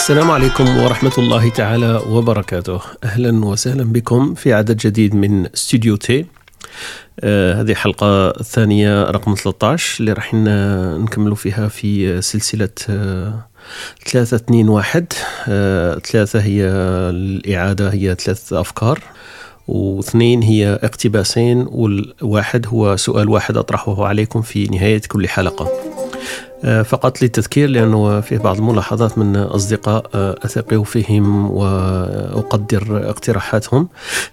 السلام عليكم ورحمة الله تعالى وبركاته. أهلا وسهلا بكم في عدد جديد من استوديو تي آه هذه الحلقة الثانية رقم 13 اللي راح نكملوا فيها في سلسلة آه ثلاثة اثنين واحد. آه ثلاثة هي الإعادة هي ثلاث أفكار. واثنين هي اقتباسين والواحد هو سؤال واحد أطرحه عليكم في نهاية كل حلقة. فقط للتذكير لأنه فيه بعض الملاحظات من أصدقاء آه، أثق فيهم وأقدر اقتراحاتهم.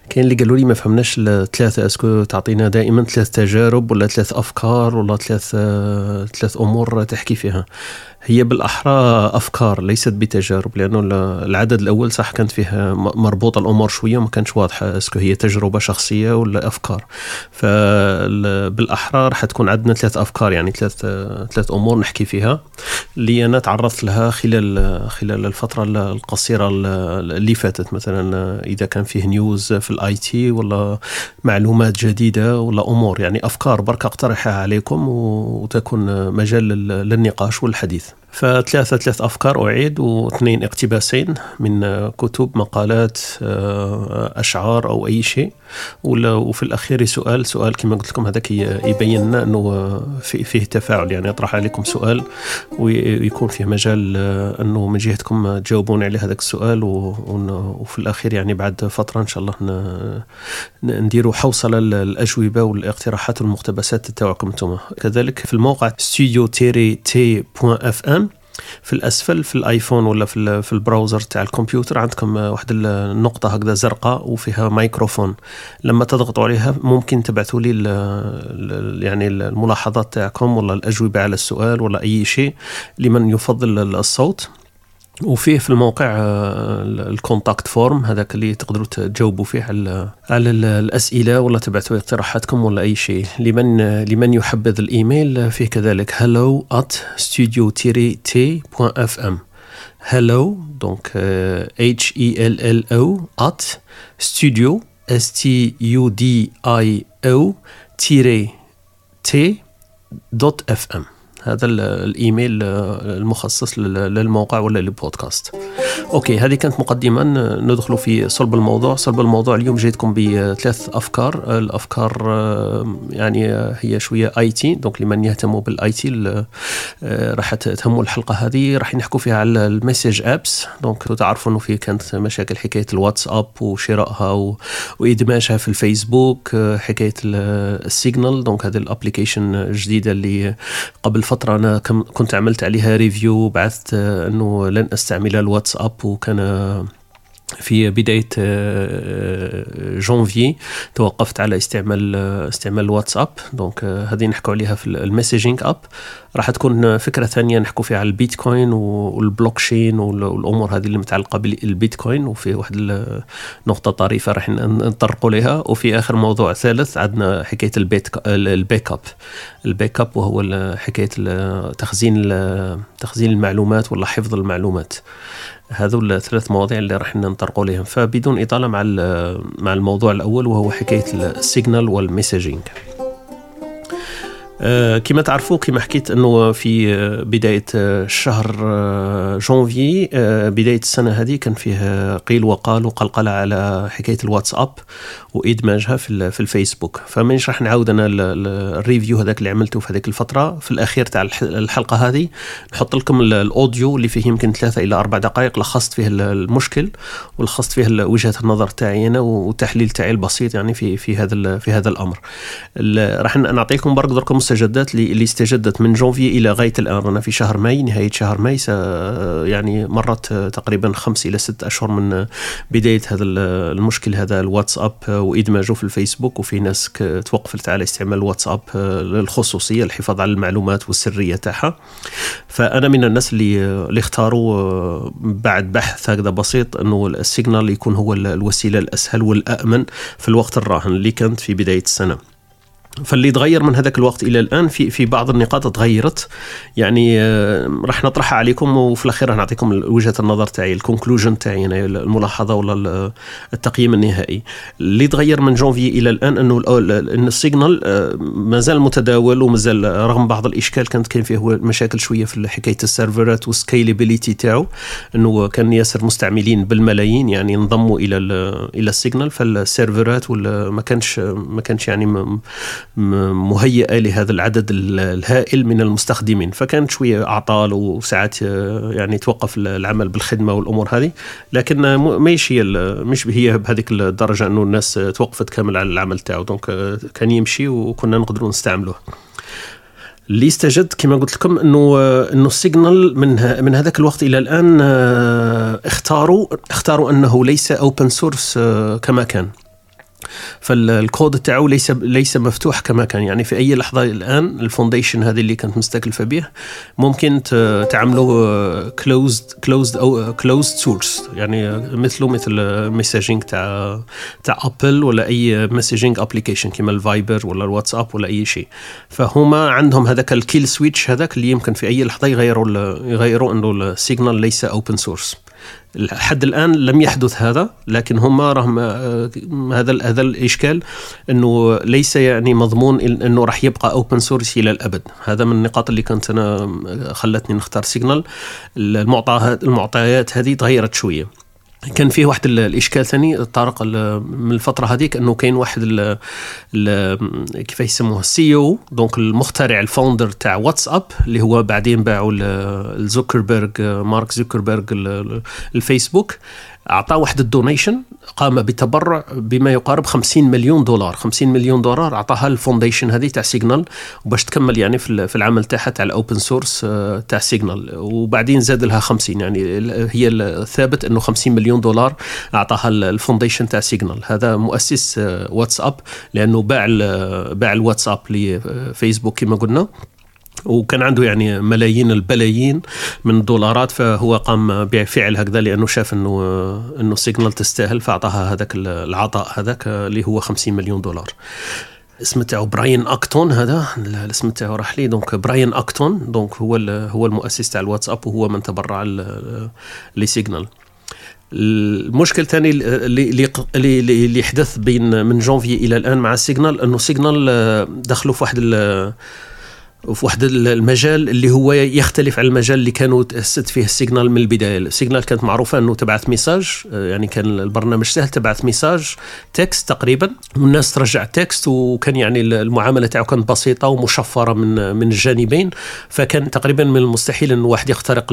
كاين اللي قالوا لي ما فهمناش الثلاثة est-ce que تعطينا دائما ثلاث تجارب ولا ثلاث أفكار ولا ثلاث آه، ثلاث أمور تحكي فيها. هي بالأحرى أفكار ليست بتجارب لأنه العدد الأول صح كانت فيه مربوطة الأمور شوية وما كانش واضحة est-ce que هي تجربة شخصية ولا أفكار. فبالاحرى راح تكون عندنا ثلاث أفكار يعني ثلاث ثلاث أمور نحكي فيها. اللي أنا تعرضت لها خلال خلال الفترة القصيرة اللي فاتت مثلا إذا كان فيه news في ال IT ولا معلومات جديدة ولا أمور يعني أفكار برك أقترحها عليكم وتكون مجال للنقاش والحديث. Peace. فثلاثة ثلاث أفكار أعيد واثنين اقتباسين من كتب مقالات آه، أشعار أو أي شيء. وفي الأخير سؤال سؤال كما قلت لكم هذاك يبين لنا أنه فيه تفاعل. يعني أطرح عليكم سؤال ويكون فيه مجال آه، أنه من جهتكم تجاوبون على هذاك السؤال. وفي الأخير يعني بعد فترة إن شاء الله نديروا حوصلة الأجوبة والاقتراحات والمقتبسات تاعكم أنتم كذلك في الموقع studio t.fm في الأسفل في ال iPhone ولا في في ال browser تاع الكمبيوتر عندكم واحد النقطه هكذا زرقاء وفيها مايكروفون. لما تضغطوا عليها ممكن تبعثوا لي يعني الملاحظات تاعكم ولا الأجوبة على السؤال ولا أي شيء. لمن يفضل الصوت. وفيه في الموقع آه، ال contact form هذاك اللي تقدروا تجاوبوا فيه على على الأسئلة ولا تبعثوا اقتراحاتكم ولا أي شيء. لمن لمن يحبذ الإيميل فيه كذلك hello at studio t.fm hello donc h e l l o at studio s t u d i o t dot fm هذا الإيميل المخصص للموقع ولا للبودكاست. OK هذه كانت مقدمه ندخل في صلب الموضوع. صلب الموضوع اليوم جيتكم بثلاث أفكار. الأفكار يعني هي شوية IT donc لمن يهتموا بال IT راح تهموا الحلقة هذه. راح نحكوا فيها على ال message apps. donc تعرفوا إنه في كانت مشاكل حكاية الواتساب وشرائها وإدماجها في الفيسبوك حكاية ال Signal. donc هذه ال application الجديدة اللي قبل فترة أنا كنت عملت عليها review وبعثت إنه لن أستعمل الواتساب وكان في بداية جونفي توقفت على استعمال استعمال الواتساب donc هذه نحكوا عليها في ال messaging app. راح تكون فكرة ثانية نحكوا فيها على البيتكوين والبلوكشين والأمور هذه اللي متعلقة بالبيتكوين وفي واحد النقطة طريفة راح نطرقوا لها. وفي آخر موضوع ثالث عندنا حكاية ال backup ال backup وهو حكاية تخزين تخزين المعلومات ولا حفظ المعلومات. هذول الثلاث مواضيع اللي راح ننطرقوا لهم فبدون إطالة مع مع الموضوع الأول وهو حكاية ال Signal وال messaging آه، كما تعرفوا كما حكيت إنه في آه، بداية آه، شهر جونفي بداية السنة هذه كان فيه قيل وقال وقلقلة على حكاية الواتساب وادماجها في في الفيسبوك. فمانيش راح نعاود أنا ال review هذاك اللي عملته في هذيك الفترة في الأخير تاع الحلقة هذه. نحط لكم ال audio اللي فيه يمكن ثلاثة إلى أربع دقائق لخصت فيه المشكل ولخصت فيه وجهة النظر تاعي أنا والتحليل تاعي البسيط يعني في في هذا في هذا الأمر. راح نعطيكم برك درك المستجدات اللي استجدت من جونفي إلى غاية الآن. رانا في شهر ماي نهاية شهر ماي يعني مرت تقريبا خمس إلى ست أشهر من بداية هذا المشكل هذا الواتساب وادماجه في الفيسبوك وفي ناس توقفت على استعمال الواتساب للخصوصيه الحفاظ على المعلومات والسرية تاعها. فأنا من الناس اللي اللي اختاروا بعد بحث هكذا بسيط إنه ال Signal يكون هو الوسيلة الأسهل والامن في الوقت الراهن اللي كانت في بداية السنة. فاللي تغير من هذاك الوقت إلى الآن في في بعض النقاط تغيرت. يعني آه، راح نطرحها عليكم وفي الأخير راح نعطيكم وجهة النظر تاعي ال conclusion تاعي يعني الملاحظة ولا التقييم النهائي. اللي تغير من جونفي إلى الآن أنه إن ال Signal آه، مازال متداول ومازال رغم بعض الإشكال كانت كاين فيه مشاكل شوية في حكاية السيرفرات وال scalability تاعو أنه كان ياسر مستعملين بالملايين يعني انضموا إلى إلى ال Signal فالسيرفرات ما كانش ما كانش يعني مهيئة لهذا العدد الهائل من المستخدمين. فكانت شوية أعطال وساعات آه، يعني توقف العمل بالخدمة والأمور هذه. لكن ماهيش هي مش هي بهذيك الدرجة أنه الناس توقفت كامل على العمل تاعو. donc آه، كان يمشي وكنا نقدروا نستعملوه. اللي استجد كما قلت لكم أنه آه، أنه ال Signal من من هذاك الوقت إلى الآن اختاروا اختاروا أنه ليس open source كما كان. فالكود تاعو ليس ليس مفتوح كما كان. يعني في أي لحظة الآن ال foundation هذه اللي كانت مستكلفه به ممكن تعملوا closed closed أو closed source يعني مثله مثل messaging تاع تاع Apple ولا أي messaging application كما ال Viber ولا الواتساب ولا أي شيء. فهما عندهم هذاك ال kill switch هذاك اللي يمكن في أي لحظة يغيروا يغيروا إنه ال Signal ليس open source لحد الآن لم يحدث هذا لكن هم آه، هذا هذا الإشكال أنه ليس يعني مضمون أنه راح يبقى open source إلى الأبد. هذا من النقاط اللي كنت أنا خلتني نختار Signal المعطيات هذه تغيرت شوية. كان فيه واحد الإشكال ثاني طارق من الفترة هذيك أنه كاين واحد ال ال كيف يسموه ال CEO donc المخترع ال founder تاع واتساب اللي هو بعدين باعوا لزوكربيرج مارك زوكربيرج الفيسبوك. أعطى واحد ال donation قام بتبرع بما يقارب 50 مليون دولار. 50 مليون دولار أعطاها ال foundation هذه تاع Signal وباش تكمل يعني في العمل تاعها تاع ال open source تاع Signal. وبعدين زاد لها 50 يعني هي الثابت إنه 50 مليون دولار أعطاها ال foundation تاع Signal. هذا مؤسس واتساب آه، لأنه باع باع ال WhatsApp ل Facebook كما قلنا. وكان عنده يعني ملايين البلايين من الدولارات فهو قام بفعل هكذا لأنه شاف إنه إنه Signal تستاهل فأعطاها هذاك العطاء هذاك اللي هو 50 مليون دولار. اسم تاعو براين أكتون هذا الاسم تاعو راح لي. donc براين أكتون donc هو هو المؤسس تاع الواتساب وهو من تبرع ل Signal المشكل الثاني اللي اللي اللي حدث بين من جونفي إلى الآن مع Signal إنه Signal دخلوا في واحد في واحد المجال اللي هو يختلف عن المجال اللي كانوا تأسست فيه ال Signal من البداية، ال Signal كانت معروفة أنه تبعث message يعني كان البرنامج سهل تبعث message texte تقريبا والناس ترجع texte وكان يعني المعاملة تاعو كانت بسيطة ومشفرة من من الجانبين فكان تقريبا من المستحيل إنه واحد يخترق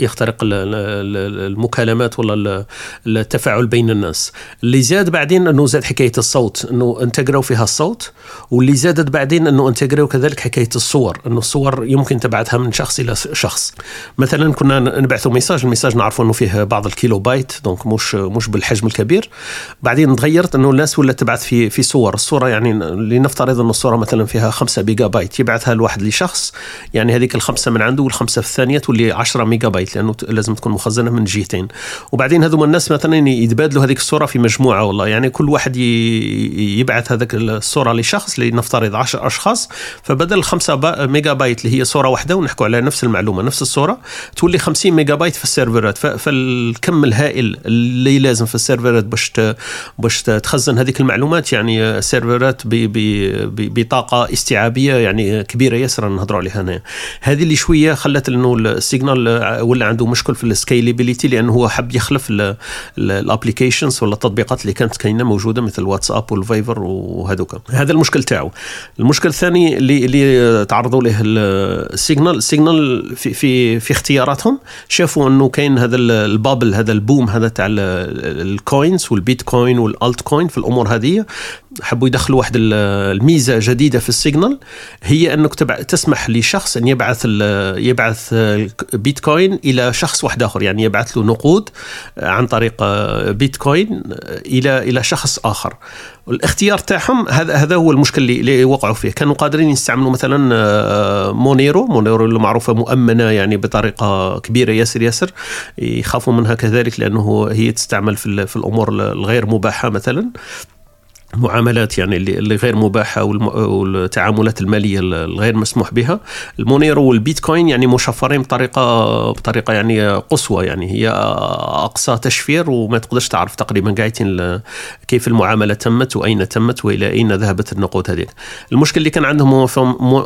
يخترق المكالمات ولا التفاعل بين الناس. اللي زاد بعدين إنه زاد حكاية الصوت إنه intégrer وا فيها الصوت واللي زادت بعدين إنه intégrer وا كذلك حكاية الصوت الصور إنه الصور يمكن تبعثها من شخص إلى شخص. مثلا كنا نبعثوا message ال message نعرفوا إنه فيه بعض الكيلو بايت donc مش مش بالحجم الكبير. بعدين تغيرت إنه الناس ولا تبعث في في صور. الصورة يعني لنفترض إنه الصورة مثلا فيها 5 ميجا بايت يبعثها الواحد لشخص. يعني هذيك الخمسة من عنده والخمسة الثانية تولي 10 ميجا بايت لأنه لازم تكون مخزنة من جهتين. وبعدين هذوما الناس مثلا يتبادلوا هذيك الصورة في مجموعة والله. يعني كل واحد يبعث هذاك الصورة لشخص لنفترض 10 أشخاص. فبدل ميجا بايت اللي هي صورة واحدة ونحكوا على نفس المعلومة نفس الصورة. تولي 50 ميجا بايت في السيرفرات. فالكم الهائل اللي لازم في السيرفرات باش باش تخزن هذيك المعلومات. يعني سيرفرات بطاقة استيعابية يعني كبيرة ياسر نهضروا عليها هنا هذه اللي شوية خلت إنه ال Signal ولا عنده مشكل في ال scalability لأنه هو حب يخلف ال applications ولا التطبيقات اللي كانت كاينة موجودة مثل WhatsApp وال Viber وهذوك. هذا المشكل تاعو. المشكل الثاني اللي اللي تعرضوا له ال Signal ال Signal في في في اختياراتهم. شافوا أنه كاين هذا ال bubble هذا ال boom هذا تاع ال coins والبيتكوين وال altcoin في الأمور هذه. حبوا يدخلوا واحد الميزة جديدة في ال Signal. هي أنك تسمح لشخص أن يبعث يبعث بيتكوين إلى شخص واحد آخر. يعني يبعث له نقود عن طريق بيتكوين إلى إلى شخص آخر. الاختيار تاعهم هذا هذا هو المشكل اللي, اللي وقعوا فيه. كانوا قادرين يستعملوا مثلا آه، Monero. Monero اللي معروفة مؤمنة يعني بطريقة كبيرة ياسر ياسر. يخافوا منها كذلك لأنه هي تستعمل في, في الأمور الغير مباحة مثلا. المعاملات يعني اللي غير مباحة والتعاملات المالية الغير مسموح بها. ال Monero والبيتكوين يعني مشفرين بطريقه بطريقة يعني قصوى يعني. هي أقصى تشفير وما تقدرش تعرف تقريبا قاعدين كيف المعاملة تمت وأين تمت وإلى أين ذهبت النقود هذيك المشكل اللي كان عندهم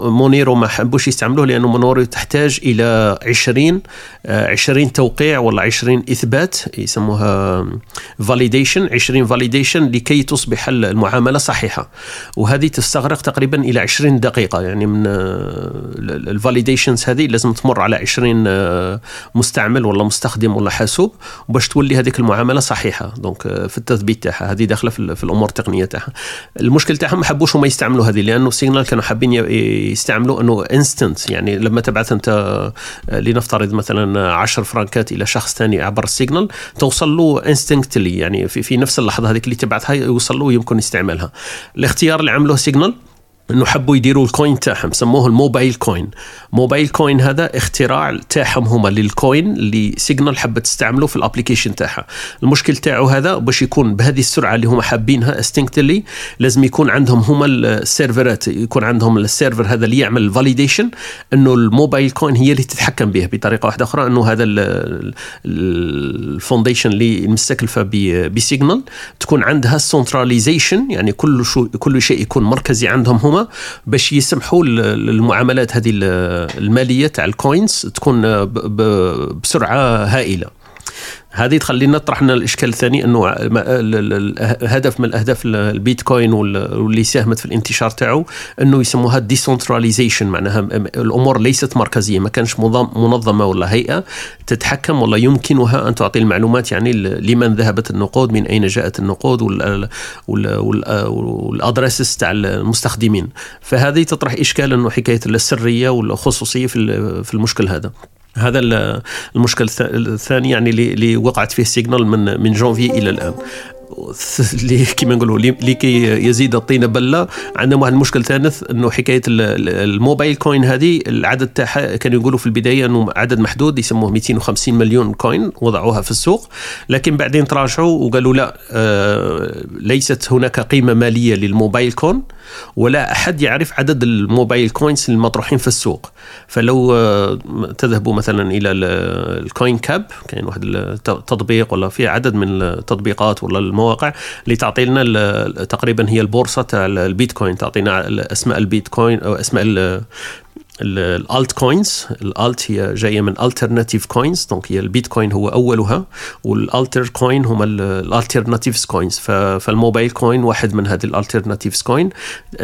Monero ما حبوش يستعملوه لأنه Monero تحتاج إلى 20 20 توقيع ولا 20 إثبات يسموها validation 20 validation لكي تصبح المعاملة صحيحة. وهذه تستغرق تقريبا إلى 20 دقيقة. يعني من ال validations هذه لازم تمر على 20 آه، مستعمل ولا مستخدم ولا حاسوب باش تولي هذيك المعاملة صحيحة. donc آه، في التثبيت تاعها. هذه داخلة في الأمور التقنية تاعها. المشكل تاعهم ما حبوش هما يستعملوا هذه لأنه Signal كانوا حابين يستعملوا إنه instant يعني لما تبعث أنت آه، لنفترض مثلا 10 فرانكات إلى شخص ثاني عبر ال Signal توصل له instantly يعني في, في نفس اللحظة هذيك اللي تبعثها يوصل له يمكن استعمالها الاختيار اللي عملوه Signal إنه حبوا يديروا ال coin تاعهم سموه ال MobileCoin MobileCoin هذا اختراع تاعهم هما لل coin اللي Signal حبت تستعمله في ال application تاعها. المشكل تاعو هذا باش يكون بهذه السرعة اللي هما حابينها instantly لازم يكون عندهم هما السيرفرات يكون عندهم ال server هذا اللي يعمل ال validation إنه ال MobileCoin هي اللي تتحكم به بطريقة واحدة أخرى إنه هذا ال foundation اللي مستكلفة ب Signal تكون عندها centralization يعني كل شو كل شيء يكون مركزي عندهم هما باش يسمحوا المعاملات هذه المالية تاع ال coins تكون بسرعة هائلة. هذه تخلينا طرحنا الإشكال الثاني أنه هدف من الأهداف البيتكوين واللي ساهمت في الانتشار تاعو أنه يسموها decentralization معناها الأمور ليست مركزية ما كانش منظمة ولا هيئة تتحكم ولا يمكنها أن تعطي المعلومات يعني لمن ذهبت النقود من أين جاءت النقود وال addresses تاع المستخدمين. فهذه تطرح إشكال أنه حكاية السرية والخصوصية في المشكل هذا. هذا المشكل الثاني يعني اللي وقعت فيه Signal من من جونفي إلى الآن. اللي كما نقولوا لكي يزيد الطين بلة عندنا واحد المشكل ثالث إنه حكاية ال MobileCoin هذه العدد تاعها كانوا يقولوا في البداية إنه عدد محدود يسموه 250 مليون coin وضعوها في السوق. لكن بعدين تراجعوا وقالوا لا آه ليست هناك قيمة مالية لل MobileCoin ولا أحد يعرف عدد ال MobileCoins المطروحين في السوق. فلو آه تذهبوا مثلا إلى ال CoinCap كاين واحد التطبيق ولا في عدد من التطبيقات ولا المواقع اللي تعطي لنا تقريبا هي البورصة تاع البيتكوين تعطينا اسماء البيتكوين أو اسماء ال altcoins ال alt هي جاية من alternative coins donc هي البيتكوين هو أولها وال altercoin هما ال alternatives coins فال MobileCoin واحد من هذه ال alternatives coin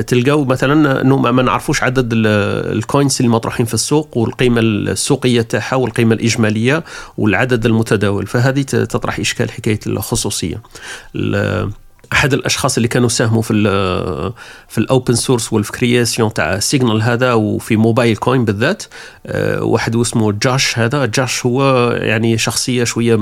تلقاو مثلا انه ما نعرفوش عدد ال coins اللي مطروحين في السوق والقيمة السوقية تاعها والقيمة الإجمالية والعدد المتداول. فهذه تطرح إشكال حكاية الخصوصية. أحد الأشخاص اللي كانوا ساهموا في ال في ال open source وال création تاع Signal هذا وفي MobileCoin بالذات. آه، واحد اسمه Josh هذا. Josh هو يعني شخصية شوية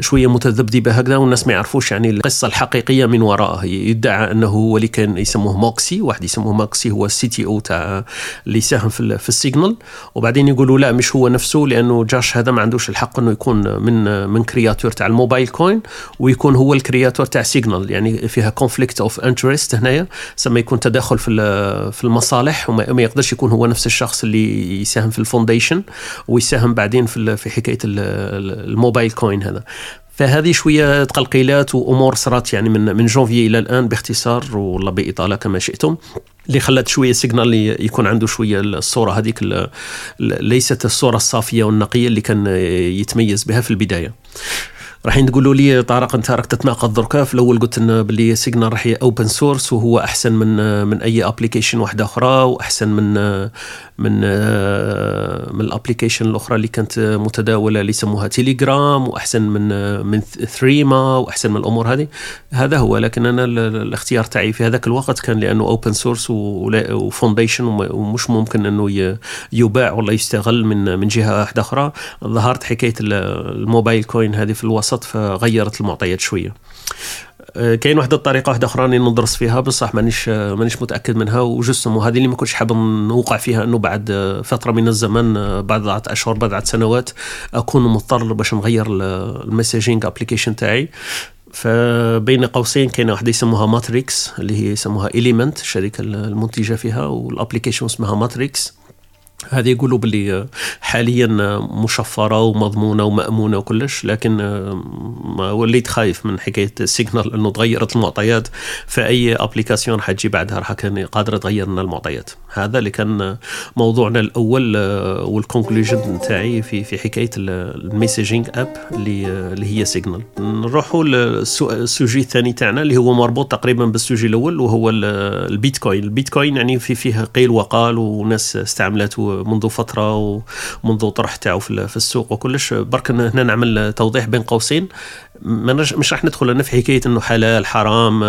شوية متذبذبة هكذا والناس ما يعرفوش يعني القصة الحقيقية من وراءه. يدعى أنه هو اللي كان يسموه Moxie واحد يسموه Moxie هو ال CTO تاع اللي ساهم في, في ال Signal وبعدين يقولوا لا مش هو نفسه لأنه Josh هذا ما عندوش الحق إنه يكون من من créateur تاع ال MobileCoin ويكون هو ال créateur تاع Signal يعني فيها conflict of interest هنايا سما يكون تداخل في في المصالح وما يقدرش يكون هو نفس الشخص اللي يساهم في ال foundation ويساهم بعدين في في حكاية ال MobileCoin هذا. فهذه شوية تقلقيلات وأمور صارت يعني من من جونفي إلى الآن باختصار ولا بإطالة كما شئتم. اللي خلت شوية Signal يكون عنده شوية الصورة هذيك ليست الصورة الصافية والنقية اللي كان يتميز بها في البداية. راح تقولوا لي طارق أنت راك تتناقض دركا. في الأول قلت لنا باللي Signal راح open source وهو أحسن من من أي application واحدة أخرى وأحسن من من من ال application الأخرى اللي كانت متداولة اللي يسموها تيليجرام وأحسن من من Threema وأحسن من الأمور هذه. هذا هو. لكن أنا الاختيار تاعي في هذاك الوقت كان لأنه open source و foundation ومش ممكن إنه يباع ولا يستغل من من جهة واحدة أخرى. ظهرت حكاية ال MobileCoin هذه في الوسط. فغيرت المعطيات شوية. آه، كاين واحد الطريقة واحدة أخرى راني ندرس فيها بصح مانيش مانيش متأكد منها. وجسم وهذه اللي ما كنتش حاب نوقع فيها إنه بعد فترة من الزمن آه، بعد أشهر بعد سنوات أكون مضطر باش نغير ال messaging application تاعي. فبين قوسين كاينة واحدة يسموها Matrix اللي هي يسموها Element الشركة المنتجة فيها وال application اسمها Matrix هذه يقولوا باللي حاليا مشفرة ومضمونة ومأمونة وكلش لكن وليت خايف من حكاية ال Signal إنه تغيرت المعطيات. فأي application حتجي بعدها راح كان قادره تغير لنا المعطيات. هذا اللي كان موضوعنا الأول وال conclusion تاعي في في حكاية ال messaging app اللي اللي هي Signal نروحوا لل sujet الثاني تاعنا اللي هو مربوط تقريبا بال sujet الأول وهو البيتكوين. البيتكوين يعني في فيه قيل وقال وناس استعملته منذ فترة ومنذ طرح تاعو في السوق وكلش. برك هنا نعمل توضيح بين قوسين. مش راح ندخل أنا في حكاية إنه حلال حرام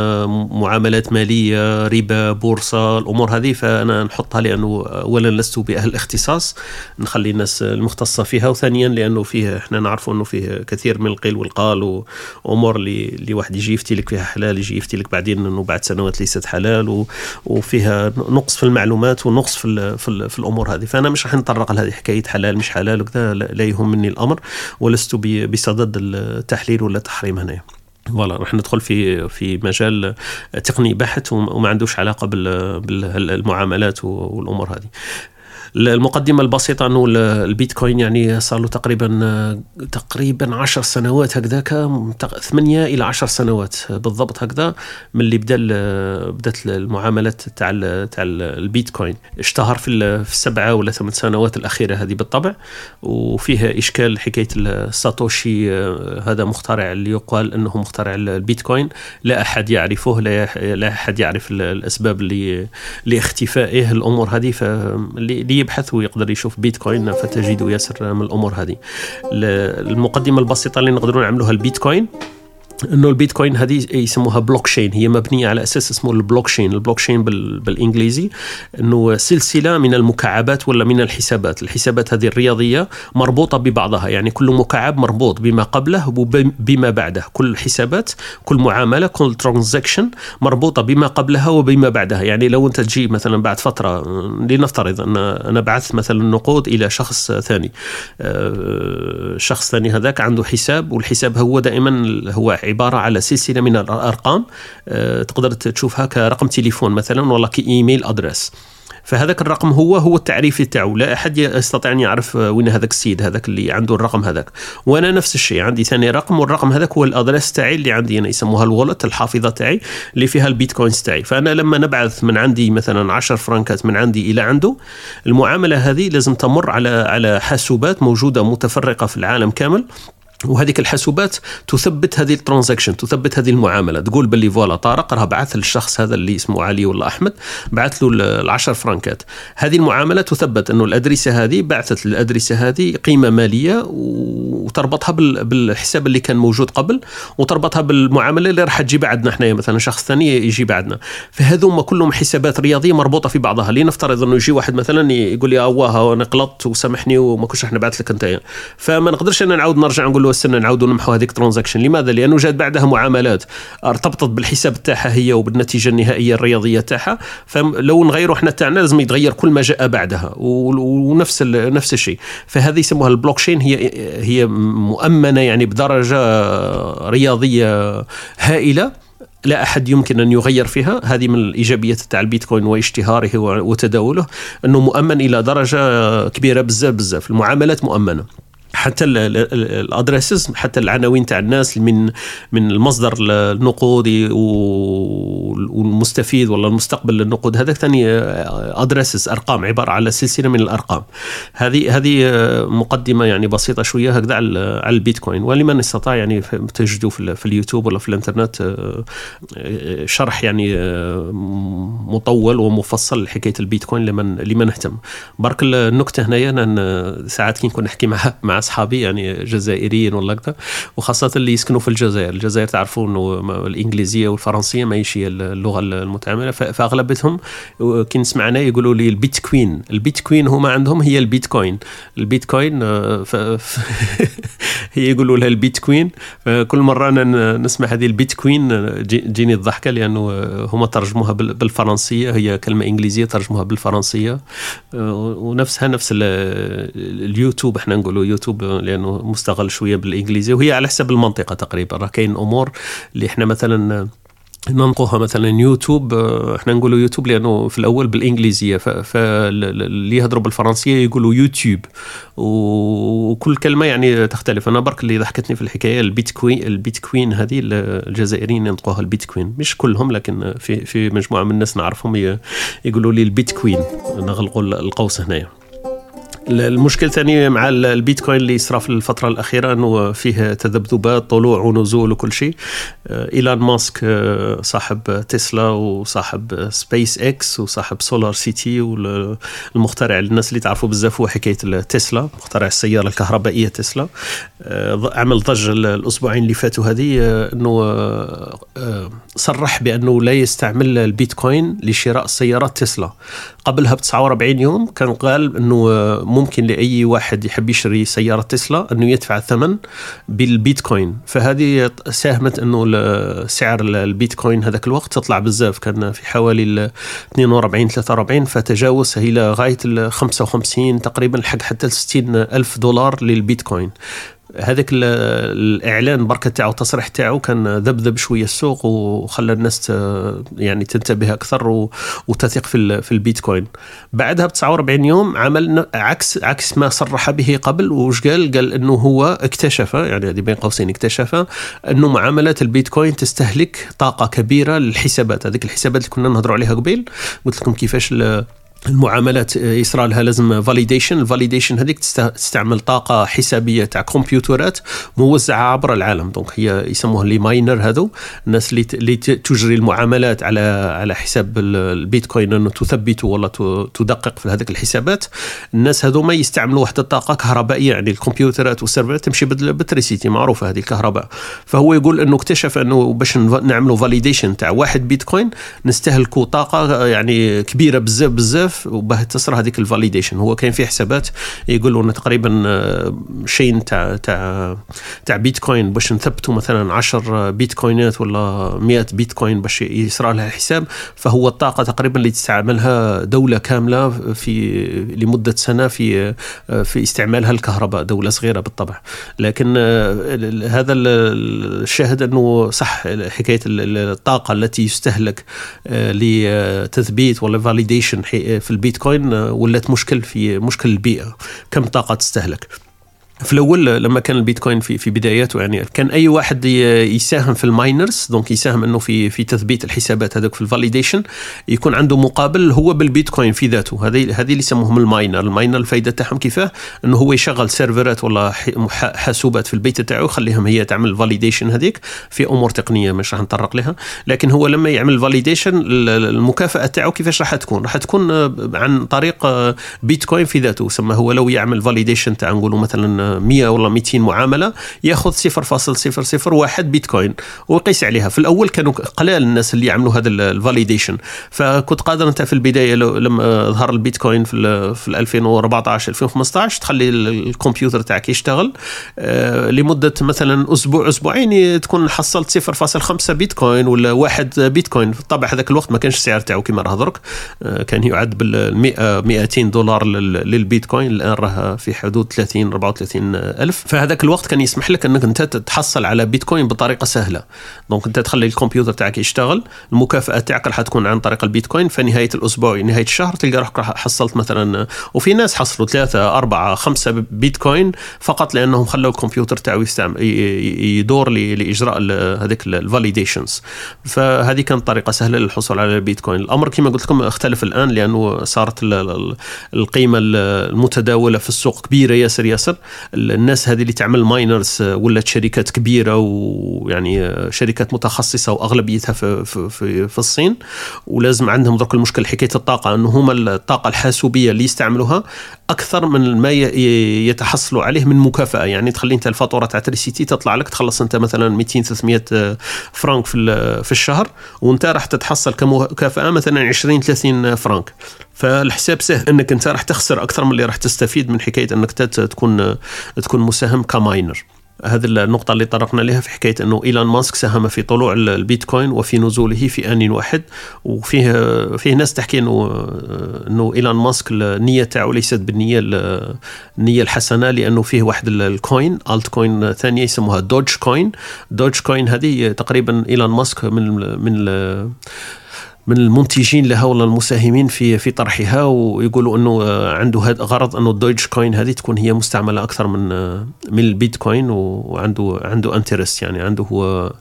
معاملات مالية ربا بورصة الأمور هذه فأنا نحطها لأنه اولا لست بأهل الاختصاص نخلي الناس المختصة فيها وثانيا لأنه فيه إحنا نعرفوا إنه فيه كثير من القيل والقال وأمور اللي اللي واحد يجي يفتي لك فيها حلال يجي يفتي لك بعدين إنه بعد سنوات ليست حلال وفيها نقص في المعلومات ونقص في في, في الأمور هذه. فأنا مش راح نطرق لهذه حكاية حلال مش حلال وكذا لا يهمني الأمر ولست بصدد التحليل ولا التحريم هنا. فوالا راح ندخل في في مجال تقني بحت وما عندوش علاقة بالمعاملات والأمور هذه. المقدمة البسيطة أنه البيتكوين يعني صار له تقريبا تقريبا 10 سنوات هكذاك 8 إلى 10 سنوات بالضبط هكذا من اللي بدأ بدأت المعاملات تاع تاع البيتكوين. اشتهر في السبعة ولا ثمان سنوات الأخيرة هذه بالطبع. وفيها إشكال حكاية الساتوشي هذا مخترع اللي يقال أنه مخترع البيتكوين. لا أحد يعرفه لا أحد يعرف الأسباب لاختفائه الأمور هذه. فاللي يبحث ويقدر يشوف بيتكوين فتجد ياسر من الأمور هذه. المقدمة البسيطة اللي نقدروا نعملوها البيتكوين إنه البيتكوين هذه يسموها بلوك تشين هي مبنية على أساس اسمه البلوك تشين البلوك تشين بالإنجليزي إنه سلسلة من المكعبات ولا من الحسابات الحسابات هذه الرياضية مربوطة ببعضها يعني كل مكعب مربوط بما قبله وبما بعده كل حسابات كل معاملة كل ترانزاكشن مربوطة بما قبلها وبما بعدها يعني لو أنت تجي مثلا بعد فترة لنفترض أن أنا بعثت مثلا نقود إلى شخص ثاني الشخص الثاني هذاك عنده حساب والحساب هو دائما هو عبارة على سلسلة من الأرقام آه، تقدر تشوفها كرقم تليفون مثلا ولا كإيميل ادريس فهذاك الرقم هو هو التعريفي تاعو لا أحد يستطيع أن يعرف وين هذاك السيد هذاك اللي عنده الرقم هذاك. وأنا نفس الشيء عندي ثاني رقم والرقم هذاك هو ال address تاعي اللي عندي أنا يسموها ال wallet الحافظة تاعي اللي فيها البيتكوينز تاعي. فأنا لما نبعث من عندي مثلا 10 فرنكات من عندي إلى عنده المعاملة هذه لازم تمر على على حاسوبات موجودة متفرقة في العالم كامل. وهذيك الحاسوبات تثبت هذه ال transaction تثبت هذه المعاملة. تقول باللي voilà طارق راه بعث للشخص هذا اللي اسمه علي ولا أحمد بعث له ال10 فرنكات هذه المعاملة تثبت أنه الادريسه هذه بعثت للادريسه هذه قيمة مالية وتربطها بالحساب اللي كان موجود قبل وتربطها بالمعاملة اللي راح تجي بعدنا إحنا مثلا شخص ثاني يجي بعدنا. فهذوما كلهم حسابات رياضية مربوطة في بعضها. لنفترض إنه يجي واحد مثلا يقول لي اواه أنا غلطت وسامحني وما كنتش إحنا بعث لك أنت. فما نقدرش أنا نعاود نرجع نقول استنى نعاودوا نمحوا هذيك ترانزاكشن لماذا؟ لأنه جات بعدها معاملات. أرتبطت بالحساب تاعها هي وبالنتيجة النهائية الرياضية تاعها. فلو نغيروا إحنا تاعنا لازم يتغير كل ما جاء بعدها. ونفس نفس الشيء. فهذه يسموها البلوك تشين هي هي مؤمنة يعني بدرجة رياضية هائلة. لا أحد يمكن أن يغير فيها. هذه من الإيجابيات تاع البيتكوين واشتهاره وتداوله. أنه مؤمن إلى درجة كبيرة بزاف بزاف. المعاملات مؤمنة. حتى ال addresses حتى العناوين تاع الناس من من المصدر النقودي والمستفيد ولا المستقبل للنقود. هذاك ثاني ادريسز أرقام عبارة على سلسلة من الأرقام. هذه هذه مقدمة يعني بسيطة شوية هكذا على البيتكوين. ولمن استطاع يعني تجدوا في اليوتيوب ولا في الإنترنت آه، شرح يعني آه، مطول ومفصل لحكايه البيتكوين لمن لمن اهتم. برك النكته هنايا ساعات كي نكون نحكي مع مع أصحابي يعني جزائريين ولا كذا وخاصة اللي يسكنوا في الجزائر. الجزائر تعرفوا إنه الإنجليزية والفرنسية ماهيش هي اللغة المتعامله فاغلبتهم كي نسمع أنا يقولوا لي البيتكوين. البيتكوين هما عندهم هي البيتكوين. البيتكوين آه،. هي يقولوا لها البيتكوين. كل مرة أنا نسمع هذه البيتكوين جيني الضحكة لأنه هما ترجموها بالفرنسية. هي كلمة إنجليزية ترجموها بالفرنسية. آه، ونفسها نفس اليوتيوب إحنا نقولوا يوتيوب. لأنه مستغل شوية بالإنجليزي وهي على حسب المنطقة تقريبا. راه كاين أمور اللي إحنا مثلا ننقوها مثلا يوتيوب آه، إحنا نقولوا يوتيوب لأنه في الأول بالإنجليزية فاللي يهضروا بالفرنسية يقولوا يوتيوب. وكل كلمة يعني تختلف. أنا برك اللي ضحكتني في الحكاية البيتكوين البيتكوين هذه الجزائريين ينطقوها البيتكوين. مش كلهم لكن في في مجموعة من الناس نعرفهم يقولوا لي البيتكوين. نغلقوا القوس هنايا. المشكل الثاني مع البيتكوين اللي صرا في الفترة الأخيرة أنه فيه تذبذبات طلوع ونزول وكل شيء. آه، إيلون ماسك آه، صاحب تسلا وصاحب سبيس إكس وصاحب سولار سيتي والمخترع الناس اللي تعرفوا بزاف هو حكاية تسلا مخترع السيارة الكهربائية تسلا. آه، عمل ضجة الأسبوعين اللي فاتوا هذه أنه صرح بأنه لا يستعمل البيتكوين لشراء سيارات تسلا. قبلها ب 49 يوم كان قال أنه ممكن لأي واحد يحب يشتري سيارة تسلا أنه يدفع الثمن بالبيتكوين. فهذه ساهمت أنه سعر البيتكوين هذاك الوقت تطلع بزاف. كان في حوالي 42 43 فتجاوز إلى غاية ال 55 تقريبا لحق حتى 60 ألف دولار للبيتكوين. هذاك الإعلان بركة تاعو التصريح تاعو كان ذبذب شوية السوق وخلى الناس يعني تنتبه أكثر وتثق في في البيتكوين. بعدها ب 49 يوم عمل عكس عكس ما صرح به قبل. وش قال؟ قال إنه هو اكتشف يعني هذه بين قوسين اكتشف إنه معاملات البيتكوين تستهلك طاقة كبيرة للحسابات. هذيك الحسابات اللي كنا نهضروا عليها قبل قلت لكم كيفاش المعاملات يصرى لها لازم validation ال validation هذيك تستعمل طاقة حسابية تاع كمبيوترات موزعة عبر العالم. donc هي يسموها les miners هذو الناس اللي اللي تجري المعاملات على على حساب البيتكوين إنه تثبت ولا تدقق في هذيك الحسابات. الناس هذو ما يستعملوا واحد الطاقة كهربائية يعني الكمبيوترات والسيرفرات تمشي بال électricité معروفة هذه الكهرباء. فهو يقول إنه اكتشف إنه باش نعملوا validation تاع واحد بيتكوين نستهلكوا طاقة يعني كبيرة بزاف بزاف بزاف وباه تصرى هذيك ال validation هو كاين فيه حسابات يقولوا انه تقريبا آه، شين تاع تاع تاع بيتكوين باش نثبتوا مثلا 10 بيتكوينات ولا 100 بيتكوين باش يصرى لها حساب فهو الطاقة تقريبا اللي تستعملها دولة كاملة في لمدة سنة في آه، في استعمالها الكهرباء دولة صغيرة بالطبع. لكن آه، هذا الشاهد أنه صح حكاية الطاقة التي يستهلك لتثبيت ولا validation في البيتكوين آه، ولات مشكل في مشكل البيئة. كم طاقة تستهلك؟ في الأول لما كان البيتكوين في في بداياته يعني كان أي واحد يساهم في ال miners donc يساهم إنه في في تثبيت الحسابات هذوك في ال validation يكون عنده مقابل هو بالبيتكوين في ذاته. هذه هذه اللي يسموهم ال miner. ال miner الفائده تاعهم كيفاه؟ إنه هو يشغل سيرفرات ولا حاسوبات في البيت تاعو يخليهم هي تعمل ال validation هذيك في أمور تقنية مش راح نطرق لها. لكن هو لما يعمل ال validation المكافأة تاعو كيفاش راح تكون؟ راح تكون عن طريق بيتكوين في ذاته سما هو لو يعمل validation تاع نقولوا مثلا 100 ولا 200 معاملة ياخذ 0.001 بيتكوين ويقيس عليها. في الأول كانوا قلال الناس اللي يعملوا هذا ال validation فكنت قادر أنت في البداية لما ظهر البيتكوين في في 2014 2015 تخلي الكمبيوتر تاعك يشتغل. آه، لمدة مثلا أسبوع أسبوعين تكون حصلت 0.5 بيتكوين ولا واحد بيتكوين. طبعا هذاك الوقت ما كانش السعر تاعو كما راه درك. آه، كان يعد بال 100 200 دولار للبيتكوين. الآن راه في حدود 30 34 ألف. فهذاك الوقت كان يسمح لك أنك أنت تحصل على بيتكوين بطريقة سهلة. دونك أنت تخلي الكمبيوتر تاعك يشتغل المكافأة تاعك راح تكون عن طريق البيتكوين. في نهاية الأسبوع نهاية الشهر تلقى روحك حصلت مثلا وفي ناس حصلوا ثلاثة أربعة خمسة بيتكوين فقط لأنهم خلوا الكمبيوتر تاعو يدور لإجراء هذيك ال validations فهذه كانت طريقة سهلة للحصول على البيتكوين. الأمر كما قلت لكم اختلف الآن لأنه صارت القيمة المتداولة في السوق كبيرة ياسر ياسر. الناس هذه اللي تعمل miners آه، ولات شركات كبيرة ويعني آه، شركات متخصصة وأغلبيتها في في في, الصين. ولازم عندهم ذاك المشكل حكاية الطاقة انه هما الطاقة الحاسوبية اللي يستعملوا أكثر من ما يتحصلوا عليه من مكافأة. يعني تخلي أنت الفاتورة تاع électricité تطلع لك تخلص أنت مثلا 200 300 آه، فرانك في في الشهر وأنت راح تتحصل كمكافأة مثلا 20 30 فرانك. فالحساب سهل. إنك أنت راح تخسر أكثر من اللي راح تستفيد من حكاية إنك تكون تكون مساهم ك miner. هذه النقطة اللي طرقنا لها في حكاية أنه إيلون ماسك ساهم في طلوع البيتكوين وفي نزوله في آن واحد. وفيه فيه ناس تحكي أنه أنه إيلون ماسك النية تاعو ليست بالنية النية الحسنة لأنه فيه واحد ال coin altcoin ثانية يسموها دوج كوين. دوج كوين هذه تقريبا إيلون ماسك من من من المنتجين لها ولا المساهمين في في طرحها ويقولوا إنه عنده هذا غرض إنه الدوج كوين هذه تكون هي مستعملة أكثر من من البيتكوين وعنده عنده interest يعني عنده هو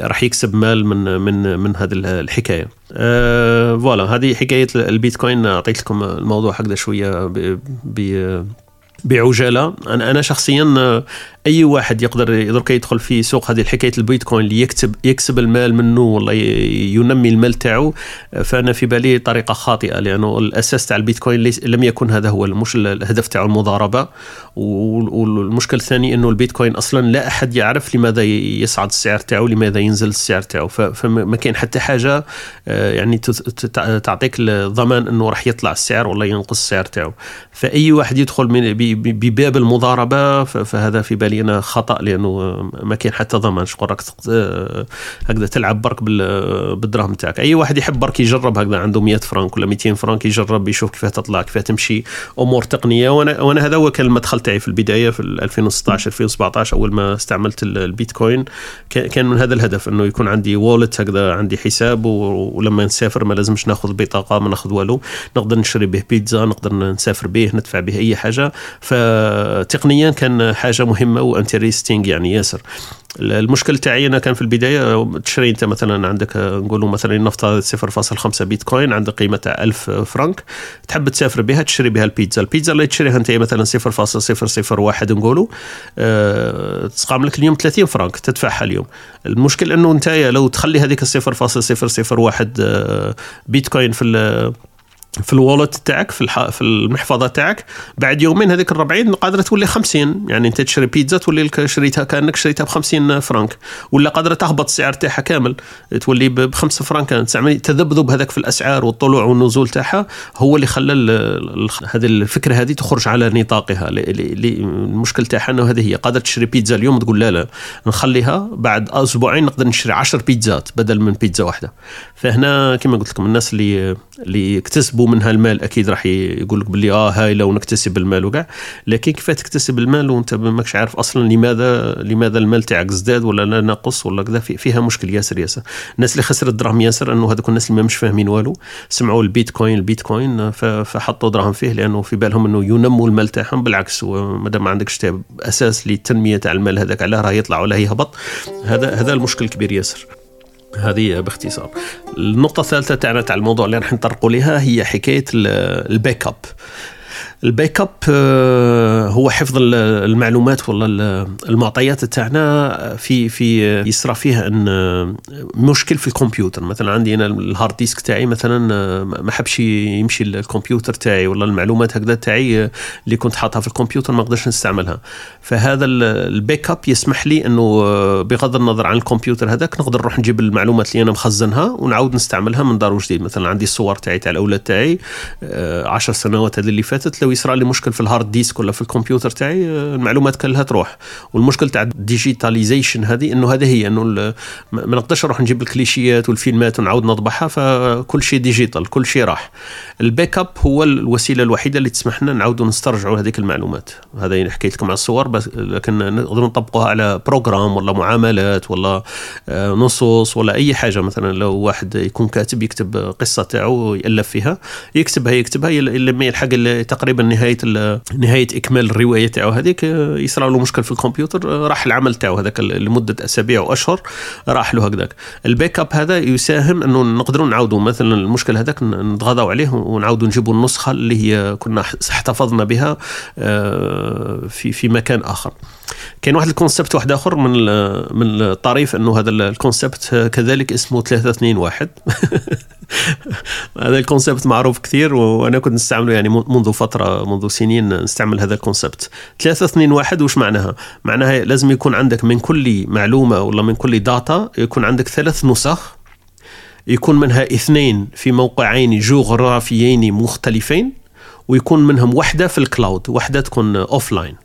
راح يكسب مال من من من هذه الحكاية. أه فوالا هذه حكاية البيتكوين أعطيت لكم الموضوع هكذا شوية ب بعجاله أنا أنا شخصيا أي واحد يقدر يقدر يدخل في سوق هذه حكايه البيتكوين اللي يكتب يكسب المال منه ولا ينمي المال تاعو فأنا في بالي طريقة خاطئة لأنه الأساس تاع البيتكوين لم يكن هذا هو مش الهدف تاعو المضاربة. والمشكل الثاني إنه البيتكوين أصلا لا أحد يعرف لماذا يصعد السعر تاعو لماذا ينزل السعر تاعو. فما كاين حتى حاجة آه، يعني تعطيك الضمان إنه راح يطلع السعر ولا ينقص السعر تاعو. فأي واحد يدخل بباب المضاربة فهذا في بالي أنا خطأ لأنه ما كاين حتى ضمان. شكون راك هكذا تلعب برك بالدراهم تاعك. أي واحد يحب برك يجرب هكذا عنده 100 فرانك ولا 200 فرانك يجرب يشوف كيف تطلع كيف تمشي أمور تقنية. وأنا وأنا هذا هو كان المدخل تاعي في البداية في 2016 2017 أول ما استعملت البيتكوين. كان من هذا الهدف إنه يكون عندي wallet هكذا عندي حساب ولما نسافر ما لازمش ناخذ بطاقة ما ناخذ والو. نقدر نشري به بيتزا نقدر نسافر به ندفع به أي حاجة. فتقنيا كان حاجة مهمة. و interesting يعني ياسر. المشكل تاعي أنا كان في البداية تشري أنت مثلا عندك نقولوا مثلا نفترض 0.5 بيتكوين عندك قيمة 1000 فرنك تحب تسافر بها تشري بها البيتزا. البيتزا اللي تشريها أنت مثلا 0.001 نقولوا أه تسقام لك اليوم 30 فرنك تدفعها اليوم. المشكل إنه أنت لو تخلي هذيك 0.001 آه، بيتكوين في في الوالت تاعك في الح... في المحفظة تاعك. بعد يومين هذيك ال 40 قادرة تولي 50 يعني أنت تشري بيتزا تولي لك شريتها كأنك شريتها ب 50 فرنك ولا قادرة تهبط السعر تاعها كامل. تولي ب 5 فرنك تذبذب هذاك في الأسعار والطلوع والنزول تاعها هو اللي خلى هذه الفكرة هذه تخرج على نطاقها. المشكل تاعها إنه هذه هي. قادرة تشري بيتزا اليوم تقول لا لا نخليها بعد أسبوعين نقدر نشري 10 بيتزات بدل من بيتزا واحدة. فهنا كما قلت لكم الناس اللي اللي اكتسبوا منها المال أكيد راح يقول لك باللي آه هاي لو نكتسب المال وكاع لكن كيف تكتسب المال وانت ماكش عارف أصلا لماذا لماذا المال تاعك زداد ولا لا نقص ولا كذا؟ فيها مشكل ياسر ياسر. الناس اللي خسرت دراهم ياسر إنه هذوك الناس اللي ما مش فاهمين والو سمعوا البيتكوين البيتكوين فحطوا دراهم فيه لأنه في بالهم إنه ينموا المال تاعهم بالعكس ما ما عندكش أساس للتنميه تاع المال هذاك علاه راه يطلع ولا يهبط هذا هذا المشكل الكبير ياسر. هذه باختصار. النقطة الثالثة تاعنا تاع الموضوع اللي راح نطرقوا لها هي حكاية ال backup. ال backup آه، هو حفظ المعلومات ولا المعطيات تاعنا في في يصرى فيها إن آه، مشكل في الكمبيوتر. مثلا عندي أنا ال hard disk تاعي مثلا آه، ما حبش يمشي الكمبيوتر تاعي ولا المعلومات هكذا تاعي اللي كنت حاطها في الكمبيوتر ما نقدرش نستعملها. فهذا ال backup يسمح لي إنه بغض النظر عن الكمبيوتر هذاك نقدر نروح نجيب المعلومات اللي أنا مخزنها ونعاود نستعملها من دار وجديد. مثلا عندي الصور تاعي تاع الأولاد تاعي 10 سنوات هذه اللي فاتت لو يصرى لي مشكل في ال hard disk ولا في الكمبيوتر تاعي المعلومات كلها تروح. والمشكل تاع ال digitalization هذه إنه هذه هي إنه ما نقدرش نروح نجيب الكليشيات والفيلمات ونعاود نطبعها فكل شيء digital كل شيء راح. ال backup هو الوسيلة الوحيدة اللي تسمح لنا نعاودوا نسترجعوا هذيك المعلومات. هذا حكيت لكم على الصور بس لكن نقدر نطبقوها على program ولا معاملات ولا آه، نصوص ولا أي حاجة. مثلا لو واحد يكون كاتب يكتب قصة تاعو يألف فيها يكتبها يكتبها لما يلحق تقريبا نهاية نهاية إكمال الرواية تاعو هذيك آه، يصرى له مشكل في الكمبيوتر آه، راح العمل تاعو هذاك لمدة أسابيع وأشهر راح له هكذاك. ال backup هذا يساهم إنه نقدروا نعاودوا مثلا المشكل هذاك نتغاضوا عليه ونعاودوا نجيبوا النسخة اللي هي كنا احتفظنا بها آه، في في مكان آخر. كاين واحد ال concept واحد آخر من من الطريف إنه هذا ال concept كذلك اسمه 321 هذا ال concept معروف كثير وأنا كنت نستعمله يعني منذ فترة منذ سنين نستعمل هذا ال concept. 321 وش معناها؟ معناها لازم يكون عندك من كل معلومة ولا من كل data يكون عندك ثلاث نسخ يكون منها اثنين في موقعين جغرافيين مختلفين ويكون منهم واحدة في ال cloud واحدة تكون offline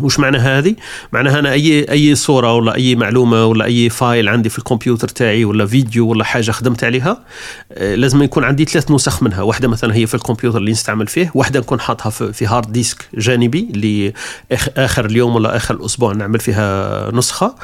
وش معناها هذه؟ معناها أنا اي أي صورة ولا أي معلومة ولا أي file عندي في الكمبيوتر تاعي ولا فيديو ولا حاجة خدمت عليها آه، لازم يكون عندي ثلاث نسخ منها، واحدة مثلا هي في الكمبيوتر اللي نستعمل فيه، واحدة نكون حاطها في hard disk جانبي اللي آخر اليوم ولا آخر الأسبوع نعمل فيها نسخة،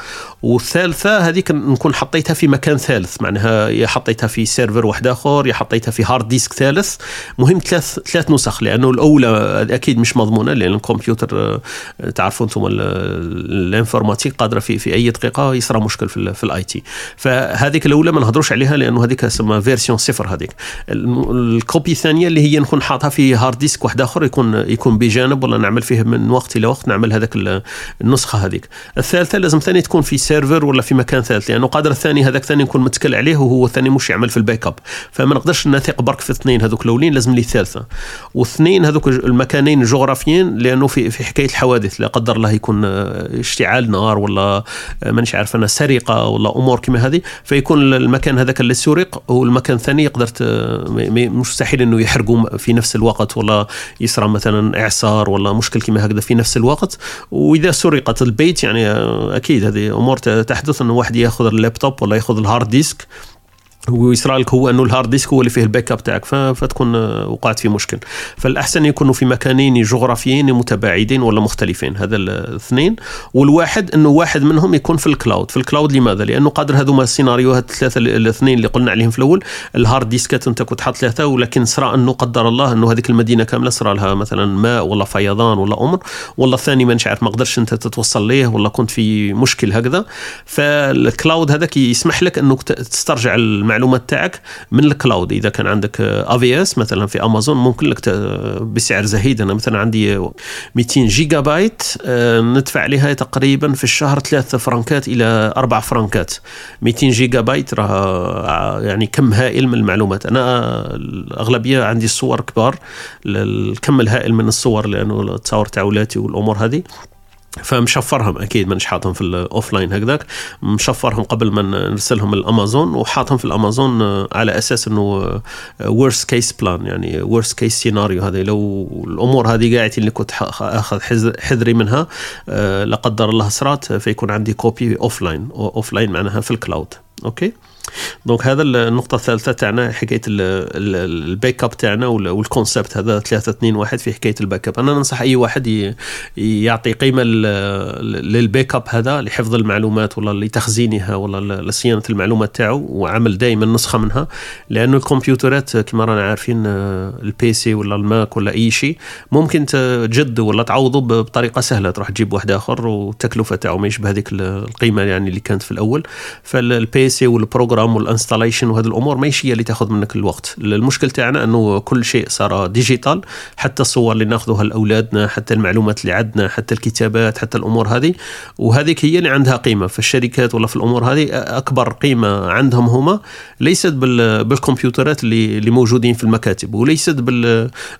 والثالثة هذيك نكون حطيتها في مكان ثالث، معناها يا حطيتها في server واحد آخر، يا حطيتها في hard disk ثالث، مهم ثلاث ثلاث نسخ لأنه الأولى أكيد مش مضمونة لأن الكمبيوتر آه، تعرفوا أنتم ال informatique قادرة في في أي دقيقة يصرى مشكل في, في ال IT. فهذيك الأولى ما نهضروش عليها لأنه هذيك اسمها version صفر هذيك. ال copie الثانية اللي هي نكون حاطها في hard disk واحد آخر يكون يكون بجانب ولا نعمل فيه من وقت إلى وقت نعمل هذاك النسخة هذيك. الثالثة لازم ثاني تكون في server ولا في مكان ثالث لأنه قادر الثاني هذاك ثاني نكون متكل عليه وهو الثاني مش يعمل في ال backup فما نقدرش نثق برك في اثنين هذوك الأولين لازم لي ثالثه واثنين هذوك المكانين جغرافيين لأنه في في حكاية الحوادث. قدر الله يكون آه، اشتعال نار ولا آه، مانيش عارف أنا سرقة ولا أمور كما هذه فيكون المكان هذاك اللي سرق والمكان الثاني يقدر مستحيل إنه يحرقوا في نفس الوقت ولا يصرى مثلا إعصار ولا مشكل كما هكذا في نفس الوقت. وإذا سرقت البيت يعني آه، أكيد هذه أمور تحدث إنه واحد يأخذ اللابتوب ولا يأخذ ال hard disk. ويصرى لك هو أنه ال hard disk هو اللي فيه ال backup تاعك فتكون آه، وقعت في مشكل. فالأحسن يكونوا في مكانين جغرافيين متباعدين ولا مختلفين هذا الاثنين. والواحد أنه واحد منهم يكون في ال cloud. في ال cloud لماذا؟ لأنه قادر هذوما السيناريوهات الثلاثة الاثنين اللي قلنا عليهم في الأول ال hard disk ات أنت كنت حاط ثلاثة ولكن صرا أنه قدر الله أنه هذيك المدينة كاملة صرا لها مثلا ماء ولا فيضان ولا أمر ولا الثاني ما عارف ما قدرش أنت تتوصل ليه ولا كنت في مشكل هكذا. فال cloud هذاك يسمح لك أنك تسترجع المعلومات تاعك من ال cloud. إذا كان عندك AWS مثلا في أمازون ممكن لك بسعر زهيد. أنا مثلا عندي 200 جيجا بايت آه، ندفع عليها تقريبا في الشهر 3 فرنكات إلى 4 فرنكات. 200 جيجا بايت راه آه، يعني كم هائل من المعلومات. أنا الأغلبية عندي الصور كبار الكم الهائل من الصور لأنه التصاور تاع ولاتي والأمور هذه. فمشفرهم أكيد مانيش حاطهم في ال offline هكذاك. مشفرهم قبل ما نرسلهم الأمازون وحاطهم في الأمازون آه، على أساس إنه worst case plan يعني worst case scenario هذا لو الأمور هذه قاعدتي اللي كنت أخذ حذري منها آه، لا قدر الله صرات فيكون عندي copie offline offline معناها في ال cloud okay؟ donc هذا النقطة الثالثة تاعنا حكاية ال backup تاعنا وال concept هذا 3 2 1 في حكاية ال backup أنا ننصح أي واحد يعطي قيمة لل backup هذا لحفظ المعلومات ولا لتخزينها ولا لصيانة المعلومات تاعو وعمل دائما نسخة منها لأنه الكمبيوترات كما رانا عارفين ال PC ولا ال Mac ولا أي شيء ممكن تجد ولا تعوضه بطريقة سهلة تروح تجيب واحد آخر والتكلفة تاعو ما يشبه هذيك القيمة يعني اللي كانت في الأول. فال PC وال program وال installation وهذه الأمور ماشي هي اللي تأخذ منك الوقت. المشكل تاعنا إنه كل شيء صار digital حتى الصور اللي ناخذها لأولادنا حتى المعلومات اللي عندنا حتى الكتابات حتى الأمور هذه. وهذيك هي اللي عندها قيمة. في الشركات ولا في الأمور هذه أكبر قيمة عندهم هما ليست بالكمبيوترات اللي اللي موجودين في المكاتب. وليست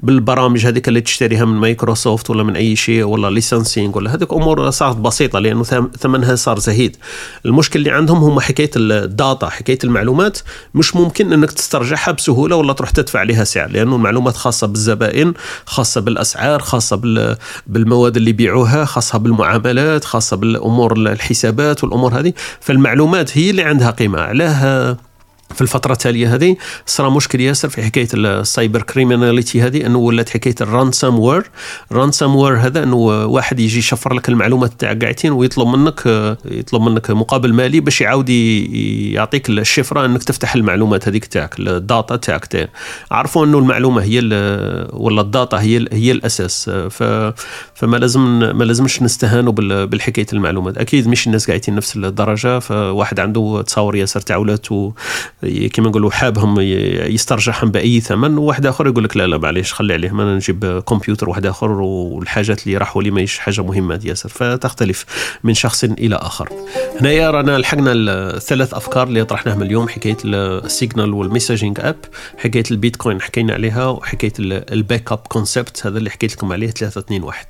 بالبرامج هذيك اللي تشتريها من مايكروسوفت ولا من أي شيء ولا licensing ولا هذيك أمور صارت بسيطة لأنه ثمنها صار زهيد. المشكل اللي عندهم هم حكاية ال data حكاية المعلومات مش ممكن إنك تسترجعها بسهولة ولا تروح تدفع عليها سعر لأنه المعلومات خاصة بالزبائن خاصة بالأسعار خاصة بالمواد اللي يبيعوها خاصة بالمعاملات خاصة بالأمور الحسابات والأمور هذه. فالمعلومات هي اللي عندها قيمة علاه في الفترة التالية هذه. صار مشكل ياسر في حكاية ال cyber criminality هذه أنه ولات حكاية ال ransomware ال ransomware هذا أنه واحد يجي يشفر لك المعلومات تاع قاعدين ويطلب منك يطلب منك مقابل مالي باش يعاود يعطيك الشفرة أنك تفتح المعلومات هذيك تاعك ال data تاعك عرفوا أنه المعلومة هي ولا ال data هي هي الأساس. فما لازم ما لازمش نستهانوا بالحكاية المعلومات. أكيد مش الناس قاعدين نفس الدرجة فواحد عنده تصاور ياسر تاع كما نقولوا حابهم يسترجعهم بأي ثمن وواحد آخر يقول لك لا لا معليش خلي عليه ما نجيب كمبيوتر واحد آخر والحاجات اللي راحوا لي ماهيش حاجة مهمة ياسر. فتختلف من شخص إلى آخر. هنايا رانا لحقنا الثلاث أفكار اللي طرحناهم اليوم حكاية السيجنال وال messaging app حكاية البيتكوين حكينا عليها وحكاية ال backup concept هذا اللي حكيت لكم عليه 3 2 1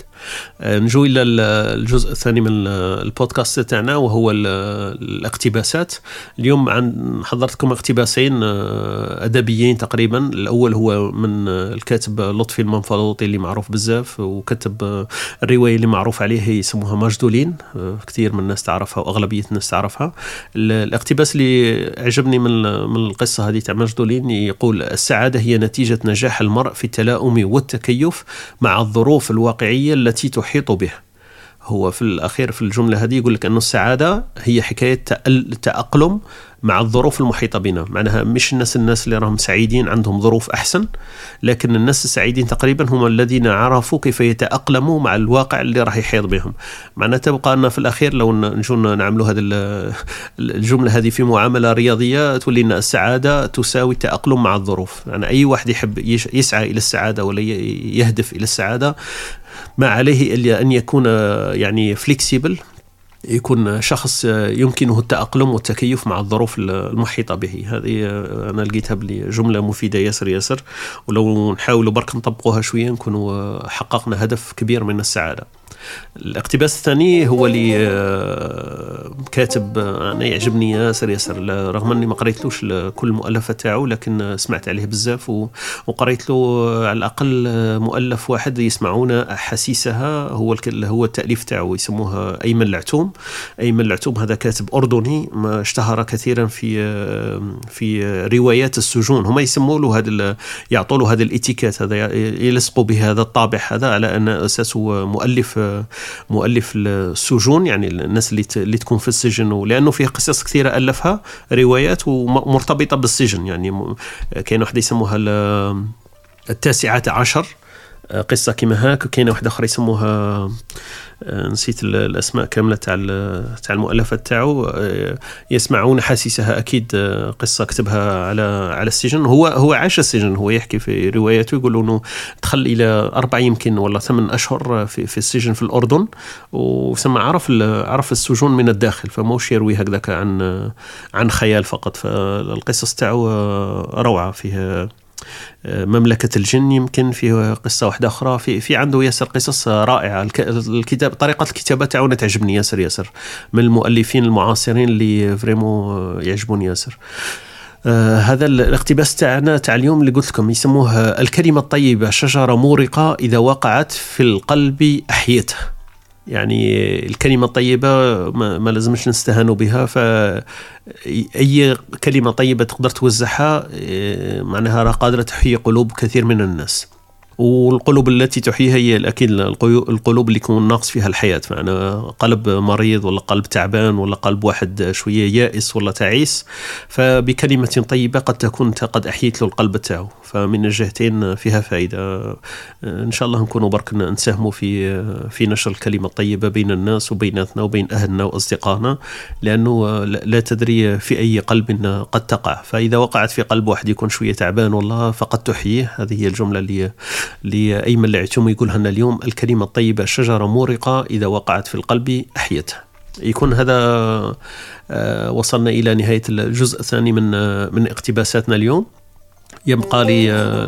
نجو إلى الجزء الثاني من البودكاست تاعنا وهو الاقتباسات. اليوم عن حضرتكم اقتباسين أدبيين تقريبا. الأول هو من الكاتب لطفي المنفلوطي اللي معروف بزاف وكتب الروايه اللي معروف عليه يسموها مجدولين كثير من الناس تعرفها وأغلبية الناس تعرفها. الاقتباس اللي عجبني من من القصة هذه تاع مجدولين يقول السعادة هي نتيجة نجاح المرء في التلاؤم والتكيف مع الظروف الواقعية التي تحيط به. هو في الأخير في الجملة هذه يقول لك انه السعادة هي حكاية التاقلم مع الظروف المحيطة بنا. معناها مش الناس الناس اللي راهم سعيدين عندهم ظروف أحسن لكن الناس السعيدين تقريبا هم الذين عرفوا كيف يتأقلموا مع الواقع اللي راح يحيط بهم. معناها تبقى أن في الأخير لو نجون نعملوا هذه الجملة هذه في معاملة رياضية تولي أن السعادة تساوي التأقلم مع الظروف. يعني أي واحد يحب يسعى إلى السعادة ولا يهدف إلى السعادة ما عليه إلا أن يكون يعني فليكسيبل يكون شخص يمكنه التأقلم والتكيف مع الظروف المحيطة به. هذه أنا لقيتها بلي جملة مفيدة ياسر ياسر. ولو نحاولوا برك نطبقوها شوية نكونوا حققنا هدف كبير من السعادة. الاقتباس الثاني هو اللي آه، كاتب آه، أنا يعجبني ياسر ياسر. رغم أني ما قريتلوش كل المؤلفات تاعو لكن سمعت عليه بزاف وقريت له على الأقل مؤلف واحد يسمعون أحاسيسها. هو هو التأليف تاعو يسموه أيمن العتوم. ايمن العتوم هذا كاتب أردني ما اشتهر كثيرا في في روايات السجون. هم يسموا له هذا يعطوا له هذا الإتيكيت هذا يلصقوا به هذا الطابع هذا على أن اساسه مؤلف مؤلف السجون يعني الناس اللي اللي تكون في السجن. ولأنه فيه قصص كثيرة ألفها روايات ومرتبطة بالسجن. يعني كاين واحدة يسموها التاسعة عشر. قصة كيما هاك وكاينة واحدة أخرى يسموها آه، نسيت الأسماء كاملة تاع تاع المؤلفات تاعو. آه، يسمعون حاسسها أكيد آه، قصة كتبها على على السجن. هو هو عاش السجن هو يحكي في رواياته يقول إنه دخل إلى أربع يمكن ولا ثمان أشهر في, في السجن في الأردن. وسمع عرف عرف السجون من الداخل فموش يروي هكذاك عن عن خيال فقط. فالقصص تاعو روعة فيها مملكة الجن يمكن فيه قصة واحدة أخرى. في في عنده ياسر قصص رائعة. الكتاب طريقة الكتابة تاعو تعجبني ياسر ياسر من المؤلفين المعاصرين اللي فريمو يعجبوني ياسر. آه هذا الاقتباس تاعنا تاع اليوم اللي قلت لكم يسموه الكلمة الطيبة شجرة مورقة إذا وقعت في القلب أحيته يعني الكلمة الطيبة ما, ما لازمش نستهانوا بها فأي كلمة طيبة تقدر توزعها إيه، معناها راه قادرة تحيي قلوب كثير من الناس. والقلوب التي تحييها هي أكيد القلوب اللي يكون ناقص فيها الحياة معنا قلب مريض ولا قلب تعبان ولا قلب واحد شوية يائس ولا تعيس فبكلمة طيبة قد تكون انت قد أحييت له القلب تاعو فمن الجهتين فيها فائدة. إن شاء الله نكونوا برك نساهموا في في نشر الكلمة الطيبة بين الناس وبيناتنا وبين أهلنا وأصدقائنا لأنه لا تدري في أي قلب قد تقع. فإذا وقعت في قلب واحد يكون شوية تعبان والله فقد تحييه. هذه هي الجملة اللي لأيمن العتوم يقولها لنا اليوم الكلمة الطيبة شجرة مورقة إذا وقعت في القلب أحيته يكون هذا آه، وصلنا إلى نهاية الجزء الثاني من آه، من اقتباساتنا اليوم. يبقى لي آه،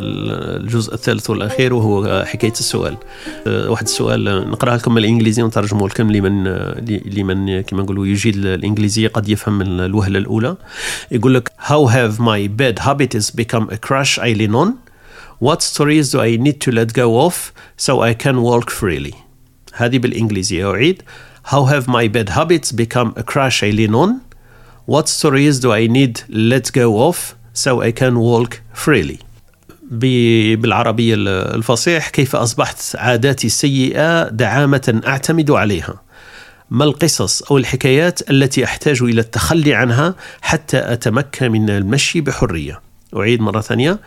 الجزء الثالث والأخير وهو حكاية السؤال. واحد السؤال نقراها لكم بالانجليزي ونترجمه لكم لمن لمن كما نقولوا يجيد الإنجليزية قد يفهم الوهلة الأولى. يقول لك how have my bad habits become a crush I lean on? What stories do I need to let go of so I can walk freely? هذه بالإنجليزية أعيد How have my bad habits become a crush I lean on? What stories do I need let go of so I can walk freely? بالعربية الفصيح كيف أصبحت عاداتي السيئة دعامة أعتمد عليها ما القصص أو الحكايات التي أحتاج إلى التخلي عنها حتى أتمكن من المشي بحرية أعيد مرة ثانية.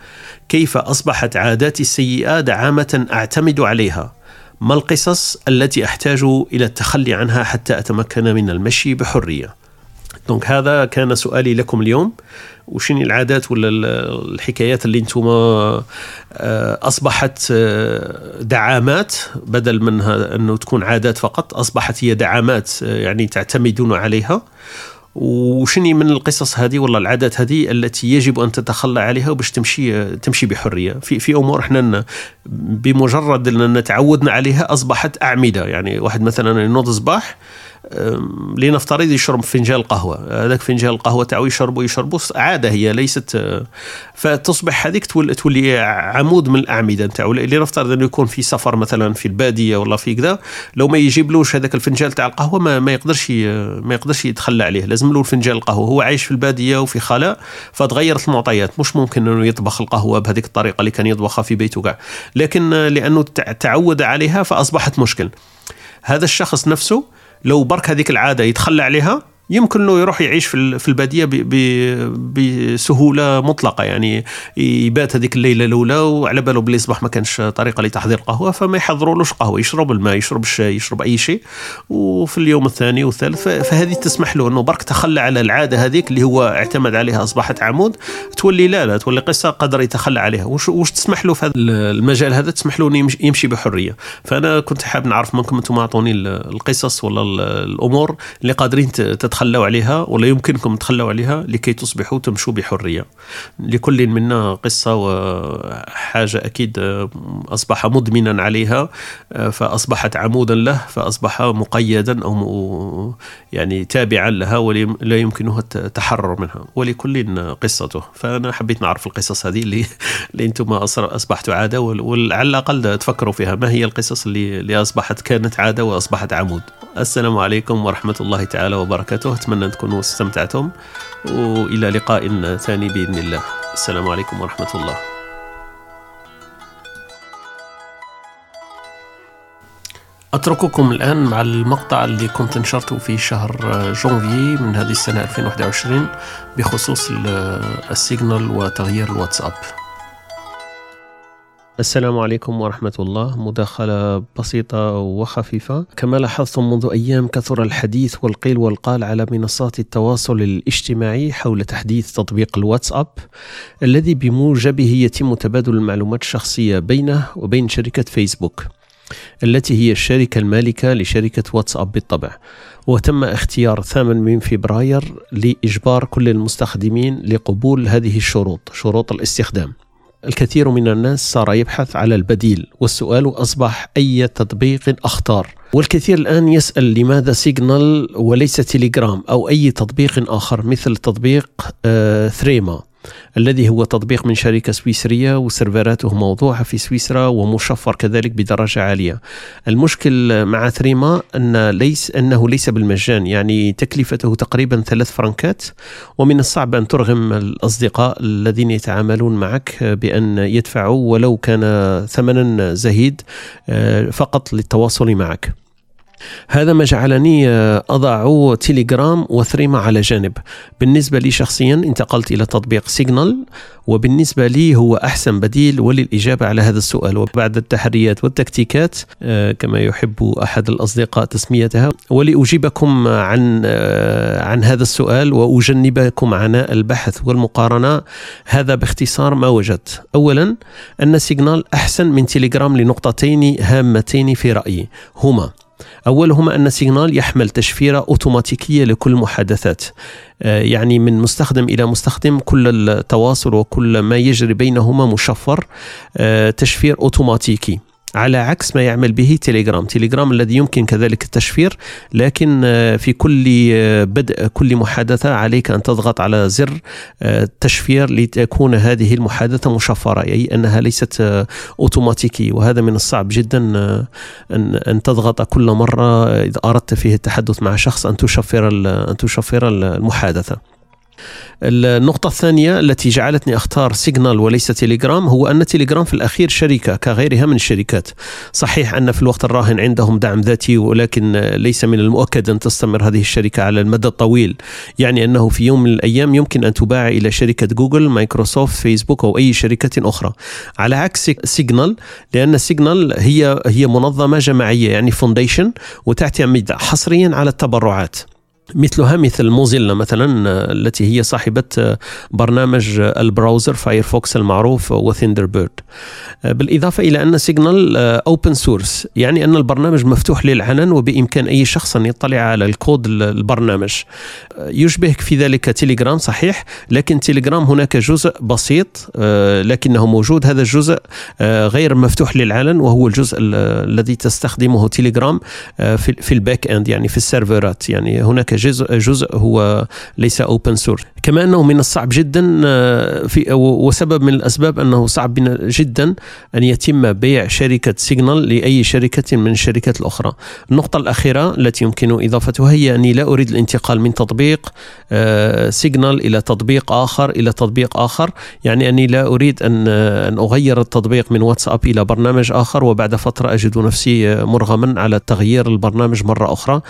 كيف أصبحت عاداتي السيئة دعامة أعتمد عليها؟ ما القصص التي أحتاج إلى التخلي عنها حتى أتمكن من المشي بحرية؟ دونك هذا كان سؤالي لكم اليوم. وشنو العادات ولا الحكايات اللي أنتم آه، أصبحت آه، دعامات؟ بدل من انه تكون عادات فقط أصبحت هي دعامات آه، يعني تعتمدون عليها. وشني من القصص هذه ولا العادات هذه التي يجب أن تتخلى عليها باش تمشي تمشي بحرية؟ في في أمور إحنا بمجرد ان تعودنا عليها أصبحت أعمدة. يعني واحد مثلا ينوض الصباح لنفترض يشرب فنجان قهوة. هذاك فنجان القهوه تاعو يشربوا يشربوا عادة هي ليست فتصبح هذيك تولي عمود من الأعمدة نتاعو. لنفترض أنه يكون في سفر مثلا في البادية ولا في كذا لو ما يجيبلوش هذاك الفنجان تاع القهوة ما, ما يقدرش ما يقدرش يتخلى عليه. لازم له فنجان القهوة. هو عايش في البادية وفي خلاء فتغيرت المعطيات. مش ممكن أنه يطبخ القهوة بهذيك الطريقة اللي كان يطبخها في بيته كاع. لكن لأنه تعود عليها فأصبحت مشكل. هذا الشخص نفسه لو برك هذيك العادة يتخلى عليها يمكن له يروح يعيش في البادية بسهولة مطلقة. يعني يبات هذيك الليلة الأولى وعلى باله باللي الصباح ما كانش طريقة لتحضير القهوة فما يحضرولوش قهوة يشرب الماء يشرب الشاي يشرب أي شيء. وفي اليوم الثاني والثالث فهذه تسمح له إنه برك تخلى على العادة هذيك اللي هو اعتمد عليها أصبحت عمود تولي لا لا تولي قصة قدر يتخلى عليها. وش, وش تسمح له في هذا المجال هذا؟ تسمح له يمشي بحرية. فأنا كنت حاب نعرف منكم أنتم أعطوني القصص ولا الأمور اللي قادرين تتخلى تتخلوا عليها ولا يمكنكم تتخلوا عليها لكي تصبحوا تمشوا بحرية. لكل منا قصة وحاجة أكيد أصبح مدمنا عليها فأصبحت عمودا له فأصبح مقيدا أو يعني تابعا لها ولا يمكنه التحرر منها. ولكل قصته. فأنا حبيت نعرف القصص هذه اللي, اللي أنتم أصبحتوا عادة وعلى الأقل تفكروا فيها. ما هي القصص اللي, اللي أصبحت كانت عادة وأصبحت عمود؟ السلام عليكم ورحمة الله تعالى وبركاته. أتمنى أن تكونوا استمتعتم وإلى لقاء ثاني بإذن الله. السلام عليكم ورحمة الله. أترككم الآن مع المقطع اللي كنت نشرته في شهر جونفي من هذه السنة 2021 بخصوص السيجنال وتغيير الواتساب. السلام عليكم ورحمة الله. مداخلة بسيطة وخفيفة. كما لاحظتم منذ أيام كثر الحديث والقيل والقال على منصات التواصل الاجتماعي حول تحديث تطبيق الواتساب الذي بموجبه يتم تبادل المعلومات الشخصية بينه وبين شركة فيسبوك التي هي الشركة المالكة لشركة واتساب بالطبع. وتم اختيار 8 من فبراير لإجبار كل المستخدمين لقبول هذه الشروط شروط الاستخدام. الكثير من الناس صار يبحث على البديل والسؤال أصبح أي تطبيق أختار والكثير الآن يسأل لماذا سيجنال وليس تيليجرام أو أي تطبيق آخر مثل تطبيق آه ثريما الذي هو تطبيق من شركة سويسرية وسيرفراته موضوعة في سويسرا ومشفر كذلك بدرجة عالية. المشكل مع ثريما أن ليس أنه ليس بالمجان يعني تكلفته تقريبا ثلاث فرنكات ومن الصعب أن ترغم الأصدقاء الذين يتعاملون معك بأن يدفعوا ولو كان ثمنا زهيد آه، فقط للتواصل معك. هذا ما جعلني آه، أضع تيليجرام وثريما على جانب. بالنسبة لي شخصيا انتقلت إلى تطبيق سيجنال وبالنسبة لي هو أحسن بديل وللإجابة على هذا السؤال. وبعد التحريات والتكتيكات آه، كما يحب أحد الأصدقاء تسميتها ولأجيبكم عن آه، عن هذا السؤال وأجنبكم عناء البحث والمقارنة. هذا باختصار ما وجدت. أولا أن سيجنال أحسن من تيليجرام لنقطتين هامتين في رأيي. هما أولهما أن سيجنال يحمل تشفيرة أوتوماتيكية لكل المحادثات آه، يعني من مستخدم إلى مستخدم كل التواصل وكل ما يجري بينهما مشفر آه، تشفير أوتوماتيكي. على عكس ما يعمل به تيليجرام تيليجرام الذي يمكن كذلك التشفير لكن آه، في كل آه، بدء كل محادثة عليك أن تضغط على زر آه، تشفير لتكون هذه المحادثة مشفرة أي أنها ليست أوتوماتيكي وهذا من الصعب جدا أن أن تضغط كل مرة إذا أردت فيه التحدث مع شخص أن تشفر أن تشفر المحادثة. النقطة الثانية التي جعلتني أختار سيجنال وليس تيليجرام هو أن تيليجرام في الأخير شركة كغيرها من الشركات. صحيح أن في الوقت الراهن عندهم دعم ذاتي ولكن ليس من المؤكد أن تستمر هذه الشركة على المدى الطويل. يعني أنه في يوم من الأيام يمكن أن تباع إلى شركة جوجل مايكروسوفت فيسبوك أو أي شركة أخرى. على عكس سيجنال لأن سيجنال هي هي منظمة جماعية يعني foundation وتعتمد حصريا على التبرعات. مثلها مثل Mozilla مثلا التي هي صاحبة برنامج ال browser Firefox المعروف و Thunderbird بالإضافة إلى أن سيجنال open source يعني أن البرنامج مفتوح للعلن وبإمكان أي شخص أن يطلع على الكود البرنامج. يشبه في ذلك تيليجرام صحيح لكن تيليجرام هناك جزء بسيط لكنه موجود. هذا الجزء غير مفتوح للعلن وهو الجزء الذي تستخدمه تيليجرام في ال backend يعني في السيرفرات. يعني هناك جزء جزء هو ليس open source كما أنه من الصعب جدا آه، في وسبب من الأسباب أنه صعب جدا أن يتم بيع شركة سيجنال لأي شركة من الشركات الأخرى. النقطة الأخيرة التي يمكن إضافتها هي أني لا أريد الانتقال من تطبيق سيجنال آه، إلى تطبيق آخر إلى تطبيق آخر، يعني أني لا أريد أن أن أغير التطبيق من واتساب إلى برنامج آخر وبعد فترة أجد نفسي مرغما على تغيير البرنامج مرة أخرى.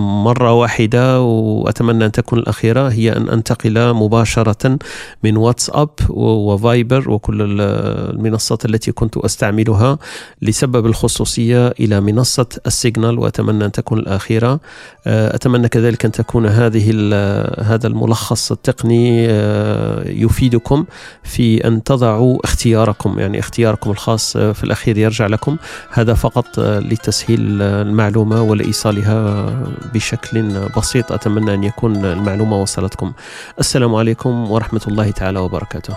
فمره واحدة وأتمنى أن تكون الأخيرة هي أن أنتقل مباشرة من واتساب وفايبر وكل المنصات التي كنت أستعملها لسبب الخصوصية إلى منصة السيجنال وأتمنى أن تكون الأخيرة. آه، أتمنى كذلك أن تكون هذه هذا الملخص التقني آه، يفيدكم في أن تضعوا اختياركم. يعني اختياركم الخاص آه، في الأخير يرجع لكم. هذا فقط لتسهيل المعلومة ولإيصالها بشكل بسيط. أتمنى أن يكون المعلومة وصلتكم. السلام عليكم ورحمة الله تعالى وبركاته.